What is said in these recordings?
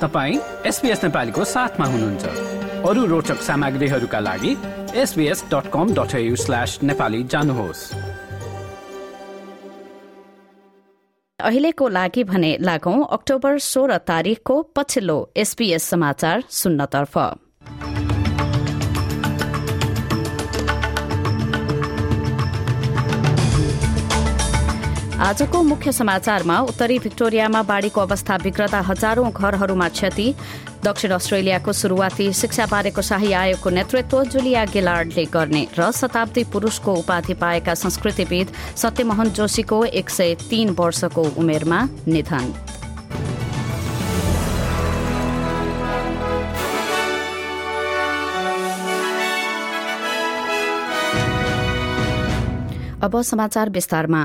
तपाईँ एसपिएस नेपालीको साथमा हुनुहुन्छ। अरू रोचक सामग्रीहरूका लागि SBS dot com dot slash Nepali जानुहोस्। अहिलेको लागि भने लागौं अक्टोबर सोह्र तारीकको पछिल्लो एसपीएस समाचार सुन्नतर्फ। आजको मुख्य समाचारमा उत्तरी भिक्टोरियामा बाढ़ीको अवस्था बिग्रदा हजारौं घरहरूमा क्षति। दक्षिण अस्ट्रेलियाको शुरूआती शिक्षा बारेको शाही आयोगको नेतृत्व जुलिया गेलार्डले गर्ने र शताब्दी पुरूषको उपाधि पाएका संस्कृतिविद सत्यमोहन जोशीको एक सय तीन वर्षको उमेरमा निधन। अब समाचार विस्तारमा।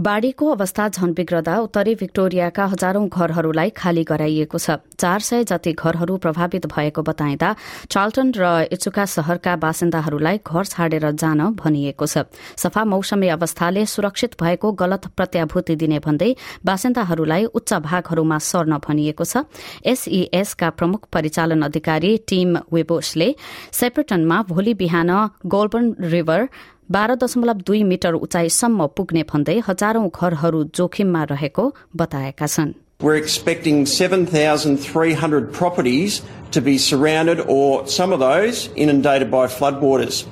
बाढ़ीको अवस्था झन बिग्रदा उत्तरी भिक्टोरियाका हजारौं घरहरूलाई खाली गराइएको छ। चार सय जति घरहरू प्रभावित भएको बताइँदा चार्ल्टन र इचुका शहरका बासिन्दाहरूलाई घर छाडेर जान भनिएको छ। सफा मौसमी अवस्थाले सुरक्षित भएको गलत प्रत्याभूति दिने भन्दै बासिन्दाहरूलाई उच्च भागहरूमा सर्न भनिएको छ। एसईएसका प्रमुख परिचालन अधिकारी टीम वेबोसले सेप्रेटनमा भोलि बिहान गोल्बन रिभर बाह्र दशमलव दुई मिटर उचाइसम्म पुग्ने भन्दै हजारौं घरहरू जोखिममा रहेको बताएका छन् We're expecting 7,300 properties to be surrounded or some of those inundated by floodwaters.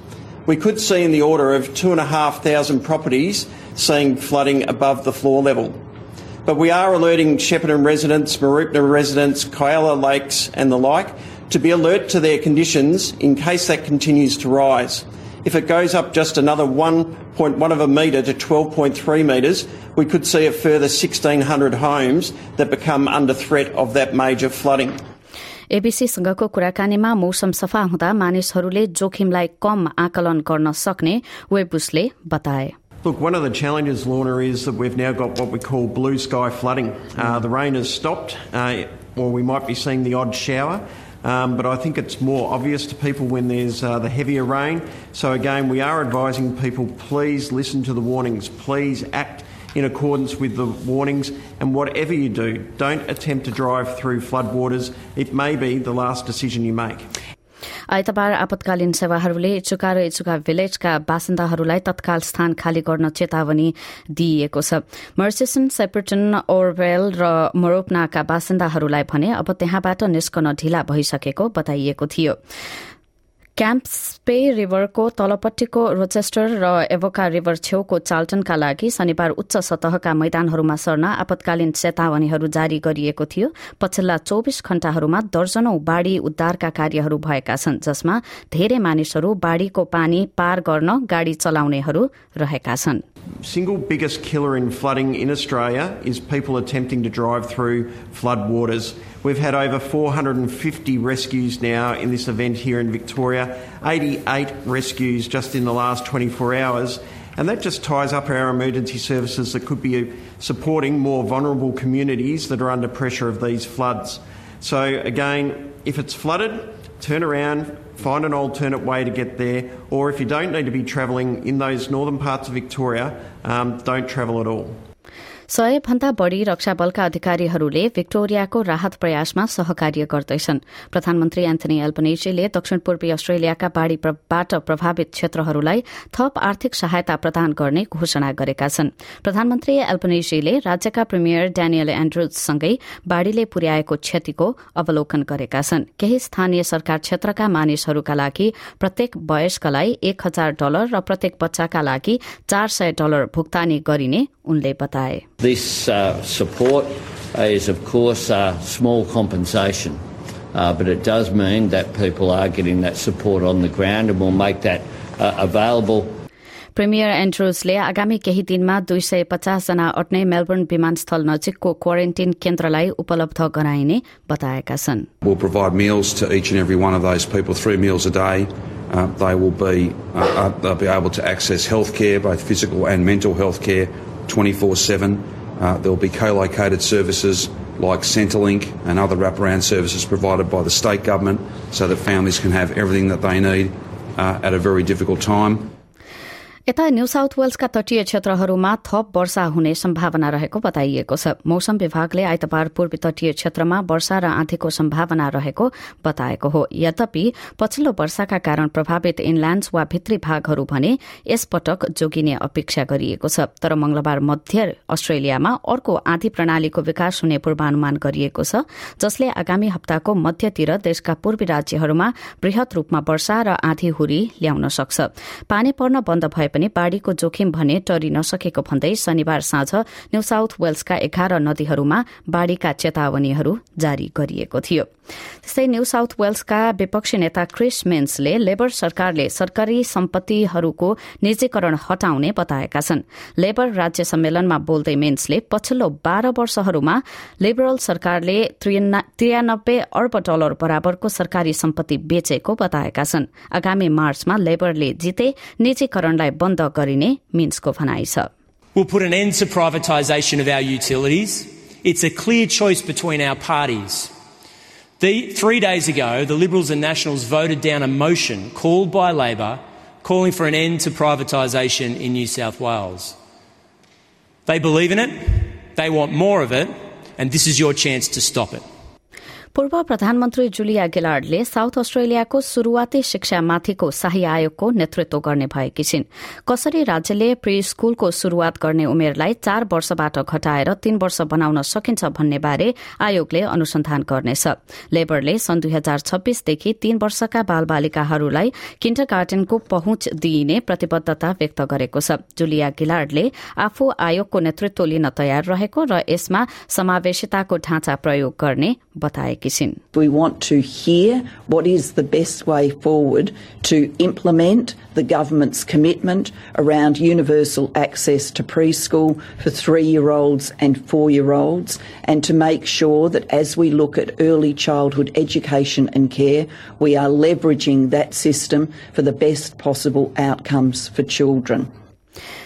We could see in the order of 2,500 properties seeing flooding above the floor level. But we are alerting Shepparton residents, Marupna residents, Kyala Lakes and the like to be alert to their conditions in case that continues to rise. If it goes up just another 1.1 of a metre to 12.3 metres, we could see a further 1,600 homes that become under threat of that major flooding. एबीसीसँगको कुराकानीमा मौसम सफा हुँदा मानिसहरूले जोखिमलाई कम आकलन गर्न सक्ने वेबुसले बताए Look, one of the challenges, Lorna, is that we've now got what we call blue sky flooding. Uh, the rain has stopped, uh, or we might be seeing the odd shower. Um, but I think it's more obvious to people when there's uh, the heavier rain. So, again, we are advising people please listen to the warnings, please act in accordance with the warnings, and whatever you do, don't attempt to drive through floodwaters. It may be the last decision you make. आइतबार आपतकालीन सेवाहरूले इचुका र इचुका भिलेजका बासिन्दाहरूलाई तत्काल स्थान खाली गर्न चेतावनी दिइएको छ। मर्सिसन सेप्रेटन ओरवेल र मोरोपनाका बासिन्दाहरूलाई भने अब त्यहाँबाट निस्कन ढिला भइसकेको बताइएको थियो। क्याम्पस्पे रिभरको तलपट्टिको रोचेस्टर र एभोका रिभर छेउको चाल्टनका लागि शनिबार उच्च सतहका मैदानहरूमा सर्न आपतकालीन चेतावनीहरू जारी गरिएको थियो पछिल्ला चौविस घण्टाहरूमा दर्जनौ बाढ़ी उद्धारका कार्यहरू भएका छन् जसमा धेरै मानिसहरू बाढ़ीको पानी पार गर्न गाड़ी चलाउनेहरू रहेका छन् single biggest killer in flooding in Australia is people attempting to drive through flood waters. We've had over 450 rescues now in this event here in Victoria, 88 rescues just in the last 24 hours. And that just ties up our emergency services that could be supporting more vulnerable communities that are under pressure of these floods. So, again, if it's flooded, turn around, find an alternate way to get there, or if you don't need to be travelling in those northern parts of Victoria, um, don't travel at all. सय भन्दा बढ़ी रक्षा बलका अधिकारीहरूले विक्टोरियाको राहत प्रयासमा सहकार्य गर्दैछन्। प्रधानमन्त्री एन्थनी एल्पनेजीले दक्षिण पूर्वी अस्ट्रेलियाका बाढ़ीबाट प्रभावित क्षेत्रहरूलाई थप आर्थिक सहायता प्रदान गर्ने घोषणा गरेका छन्। प्रधानमन्त्री एल्पनेजीले राज्यका प्रिमियर ड्यानियल एन्ड्रुजसँगै बाढ़ीले पुर्याएको क्षतिको अवलोकन गरेका छन्। केही स्थानीय सरकार क्षेत्रका मानिसहरूका लागि प्रत्येक वयस्कलाई एक हजार डलर र प्रत्येक बच्चाका लागि चार सय डलर भुक्तानी गरिने उनले बताए। This uh, support is, of course, uh, small compensation, uh, but it does mean that people are getting that support on the ground and we'll make that uh, available premier एन्ड्रुजले आगामी केही दिनमा दुई सय पचास जना अट्ने मेलबर्न विमानस्थल नजिकको क्वारेन्टिन केन्द्रलाई उपलब्ध गराइने बताएका छन् We'll provide meals to each and every one of those people, three meals a day. Uh, they will be uh, uh, they'll be able to access health care, both physical and mental health care, 24 7. Uh, there will be co located services like Centrelink and other wraparound services provided by the state government so that families can have everything that they need uh, at a very difficult time. यता New South वेल्सका तटीय क्षेत्रहरूमा थप वर्षा हुने सम्भावना रहेको बताइएको छ। मौसम विभागले आइतबार पूर्वी तटीय क्षेत्रमा वर्षा र आँधीको सम्भावना रहेको बताएको हो। यद्यपि पछिल्लो वर्षाका कारण प्रभावित इनल्याण्ड्स वा भित्री भागहरू भने यसपटक जोगिने अपेक्षा गरिएको छ। तर मंगलबार मध्य अस्ट्रेलियामा अर्को आँधी प्रणालीको विकास हुने पूर्वानुमान गरिएको छ जसले आगामी हप्ताको मध्यतिर देशका पूर्वी राज्यहरूमा वृहत रूपमा वर्षा र आँधी हुरी ल्याउन सक्छ। पानी पर्न बन्द भए पनि बाढ़ीको जोखिम भने टरिन सकेको भन्दै शनिबार साँझ न्यू साउथ वेल्सका एघार नदीहरूमा बाढ़ीका चेतावनीहरू जारी गरिएको थियो। त्यस्तै न्यू साउथ वेल्सका विपक्षी नेता क्रिस मेन्सले लेबर सरकारले सरकारी सम्पत्तिहरूको निजीकरण हटाउने बताएका छन्। लेबर राज्य सम्मेलनमा बोल्दै मेन्सले पछिल्लो बाह्र वर्षहरूमा लिबरल सरकारले त्रियानब्बे अर्ब डलर बराबरको सरकारी सम्पत्ति बेचेको बताएका छन्। आगामी मार्चमा लेबरले जिते निजीकरणलाई बन्द गरिने मिन्सको भनाइ छ We'll put an end to privatisation of our utilities. It's a clear choice between our parties. The, three days ago, the Liberals and Nationals voted down a motion called by Labor calling for an end to privatisation in New South Wales. They believe in it, they want more of it, and this is your chance to stop it. पूर्व प्रधानमन्त्री जुलिया गिलार्डले south अस्ट्रेलियाको शुरूआती शिक्षामाथिको शाही आयोगको नेतृत्व गर्ने भएकी छिन्। कसरी राज्यले प्री स्कूलको शुरूआत गर्ने उमेरलाई चार वर्षबाट घटाएर तीन वर्ष बनाउन सकिन्छ भन्ने बारे आयोगले अनुसन्धान गर्नेछ। लेबरले सन् दुई हजार छब्बीसदेखि तीन वर्षका बालबालिकाहरूलाई किन्डर गार्डनको पहुँच दिइने प्रतिबद्धता व्यक्त गरेको छ। जुलिया गिलार्डले आफू आयोगको नेतृत्व लिन तयार रहेको र यसमा समावेशिताको ढाँचा प्रयोग गर्ने बताए We want to hear what is the best way forward to implement the government's commitment around universal access to preschool for three year olds and four year olds, and to make sure that as we look at early childhood education and care, we are leveraging that system for the best possible outcomes for children.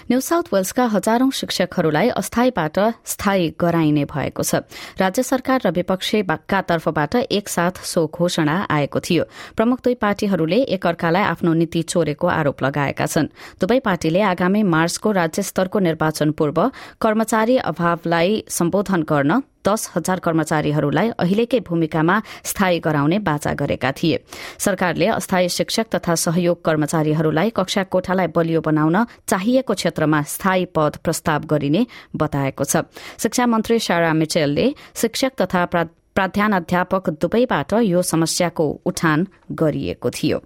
New South वेल्सका हजारौं शिक्षकहरूलाई अस्थायीबाट स्थायी गराइने भएको छ। राज्य सरकार र विपक्षीका तर्फबाट एकसाथ सो घोषणा आएको थियो। प्रमुख दुई पार्टीहरूले एकअर्कालाई आफ्नो नीति चोरेको आरोप लगाएका छन्। दुवै पार्टीले आगामी मार्चको राज्य स्तरको निर्वाचन पूर्व कर्मचारी अभावलाई सम्बोधन गर्न दस हजार कर्मचारीहरूलाई अहिलेकै भूमिकामा स्थायी गराउने बाचा गरेका थिए। सरकारले अस्थायी शिक्षक तथा सहयोग कर्मचारीहरूलाई कक्षा कोठालाई बलियो बनाउन चाहिएको क्षेत्रमा स्थायी पद प्रस्ताव गरिने बताएको छ। शिक्षा मन्त्री सारा मिचेलले शिक्षक तथा प्राध्यानाध्यापक दुवैबाट यो समस्याको उठान गरिएको थियो।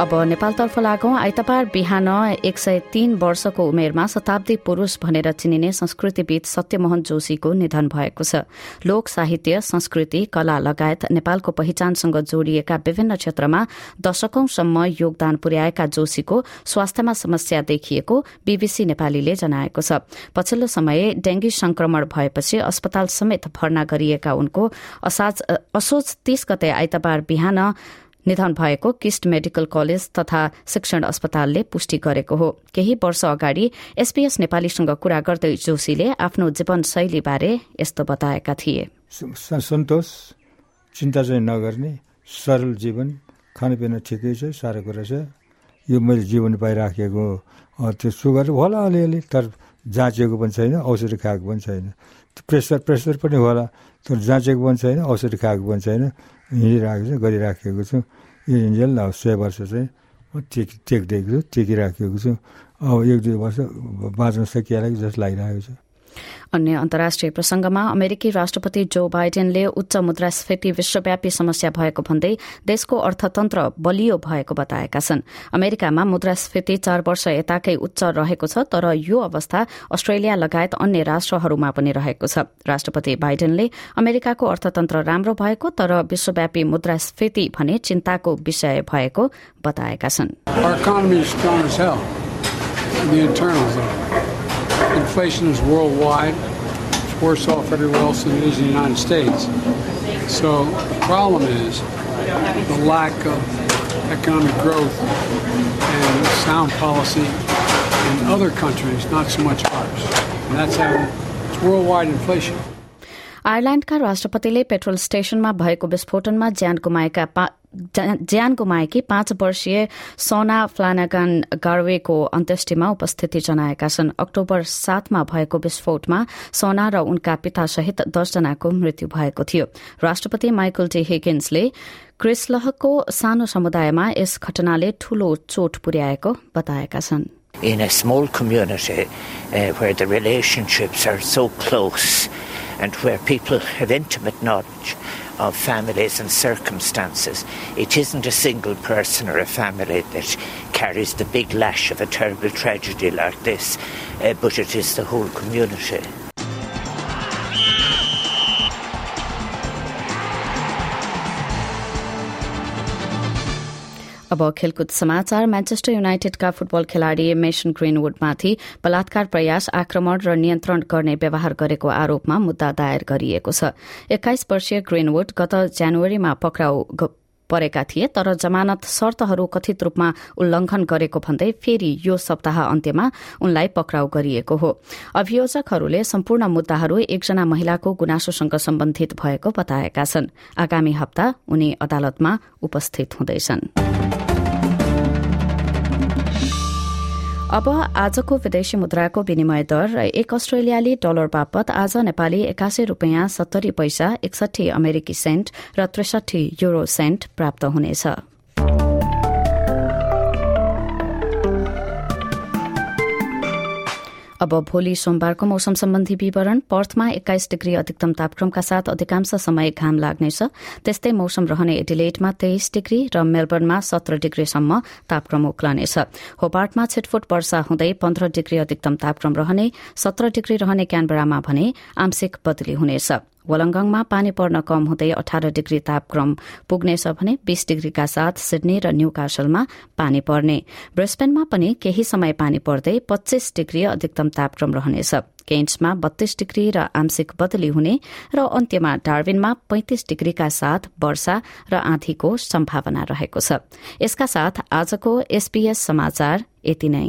अब नेपालतर्फ लागौं। आइतबार बिहान एक सय तीन वर्षको उमेरमा शताब्दी पुरूष भनेर चिनिने संस्कृतिविद सत्यमोहन जोशीको निधन भएको छ। लोक साहित्य संस्कृति कला लगायत नेपालको पहिचानसँग जोडिएका विभिन्न क्षेत्रमा दशकौंसम्म योगदान पुर्याएका जोशीको स्वास्थ्यमा समस्या देखिएको बीबीसी नेपालीले जनाएको छ। पछिल्लो समय डेंगी संक्रमण भएपछि अस्पताल समेत भर्ना गरिएका उनको असोज तीस गते आइतबार बिहान निधन भएको किस्ट मेडिकल कलेज तथा शिक्षण अस्पतालले पुष्टि गरेको हो। केही वर्ष अगाडि एसपीएस नेपालीसँग कुरा गर्दै जोशीले आफ्नो जीवनशैलीबारे यस्तो बताएका थिए। सन्तोष चिन्ता चाहिँ नगर्ने सरल जीवन खानेपिना ठिकै छ साह्रो कुरा छ यो मैले जीवन पाइराखेको त्यो सुगर होला अलिअलि तर जाँचेको पनि छैन औषधि खाएको पनि छैन। प्रेसर प्रेसर पनि होला तर जाँचेको पनि छैन औषधि खाएको पनि छैन। हिँडिरहेको छु गरिराखेको छु। यो इन्जेल अब सय वर्ष चाहिँ म टेक टेकिदिएको छु टेकिराखेको छु अब एक दुई वर्ष बाँच्न सकिहाल्यो जस्तो लागिरहेको छ अन्य अन्तर्राष्ट्रिय प्रसंगमा अमेरिकी राष्ट्रपति जो बाइडेनले उच्च मुद्रास्फीति विश्वव्यापी समस्या भएको भन्दै देशको अर्थतन्त्र बलियो भएको बताएका छन्। अमेरिकामा मुद्रास्फीति चार वर्ष यताकै उच्च रहेको छ तर यो अवस्था अस्ट्रेलिया लगायत अन्य राष्ट्रहरूमा पनि रहेको छ। राष्ट्रपति बाइडेनले अमेरिकाको अर्थतन्त्र राम्रो भएको तर विश्वव्यापी मुद्रास्फीति भने चिन्ताको विषय भएको बताएका छन्। Inflation is worldwide. It's worse off everywhere else than it is in the United States. So the problem is the lack of economic growth and sound policy in other countries, not so much ours. And that's how it's worldwide inflation. आयरल्याण्डका राष्ट्रपतिले petrol स्टेशनमा भएको विस्फोटनमा ज्यान गुमाएका ज्यान गुमाएकी पाँच वर्षीय सोना फ्लानागन गार्वेको अन्त्येष्टिमा उपस्थिति जनाएका छन्। अक्टोबर सातमा भएको विस्फोटमा सोना र उनका पितासहित दसजनाको मृत्यु भएको थियो। राष्ट्रपति माइकल डी हिगिन्सले क्रिसलहको सानो समुदायमा यस घटनाले ठूलो चोट पुर्याएको बताएका छन्। In a small community uh, where the relationships are so close and where people have intimate knowledge of families and circumstances. It isn't a single person or a family that carries the big lash of a terrible tragedy like this, uh, but it is the whole community. अब खेलकुद समाचार Manchester युनाइटेडका football खेलाड़ी Mason ग्रीनवुडमाथि बलात्कार प्रयास आक्रमण र नियन्त्रण गर्ने व्यवहार गरेको आरोपमा मुद्दा दायर गरिएको छ। एक्काइस वर्षीय ग्रीनवुड गत जनवरीमा पक्राउ परेका थिए तर जमानत शर्तहरू कथित रूपमा उल्लंघन गरेको भन्दै फेरि यो सप्ताह अन्त्यमा उनलाई पक्राउ गरिएको हो। अभियोजकहरूले सम्पूर्ण मुद्दाहरू एकजना महिलाको गुनासोसँग सम्बन्धित भएको बताएका छन्। आगामी हप्ता उनी अदालतमा उपस्थित हुँदैछन्। अब आजको विदेशी मुद्राको विनिमय दर एक अस्ट्रेलियाली डलर बापत आज नेपाली एकासी रूपियाँ सत्तरी पैसा एकसठी अमेरिकी सेन्ट र त्रिसठी युरो सेन्ट प्राप्त हुनेछ। अब भोलि सोमबारको मौसम सम्बन्धी विवरण पर्थमा एक्काइस डिग्री अधिकतम तापक्रमका साथ अधिकांश समय घाम लाग्नेछ। त्यस्तै मौसम रहने एडिलेटमा तेइस डिग्री र मेलबर्नमा सत्र डिग्रीसम्म तापक्रम उक्लनेछ। होबार्टमा छिटफुट वर्षा हुँदै पन्ध्र डिग्री अधिकतम तापक्रम रहने सत्र डिग्री रहने क्यानबरामा भने आंशिक बदली हुनेछ। वलङ्गङमा पानी पर्न कम हुँदै अठार डिग्री तापक्रम पुग्नेछ भने बीस डिग्रीका साथ सिडनी र न्यू कासलमा पानी पर्ने। ब्रिस्बेनमा पनि केही समय पानी पर्दै पच्चीस डिग्री अधिकतम तापक्रम रहनेछ। केन्ट्समा बत्तीस डिग्री र आंशिक बदली हुने र अन्त्यमा डार्विनमा पैंतिस डिग्रीका साथ वर्षा र आँधीको सम्भावना रहेको छ। यसका साथ आजको एसपीएस समाचार यति नै।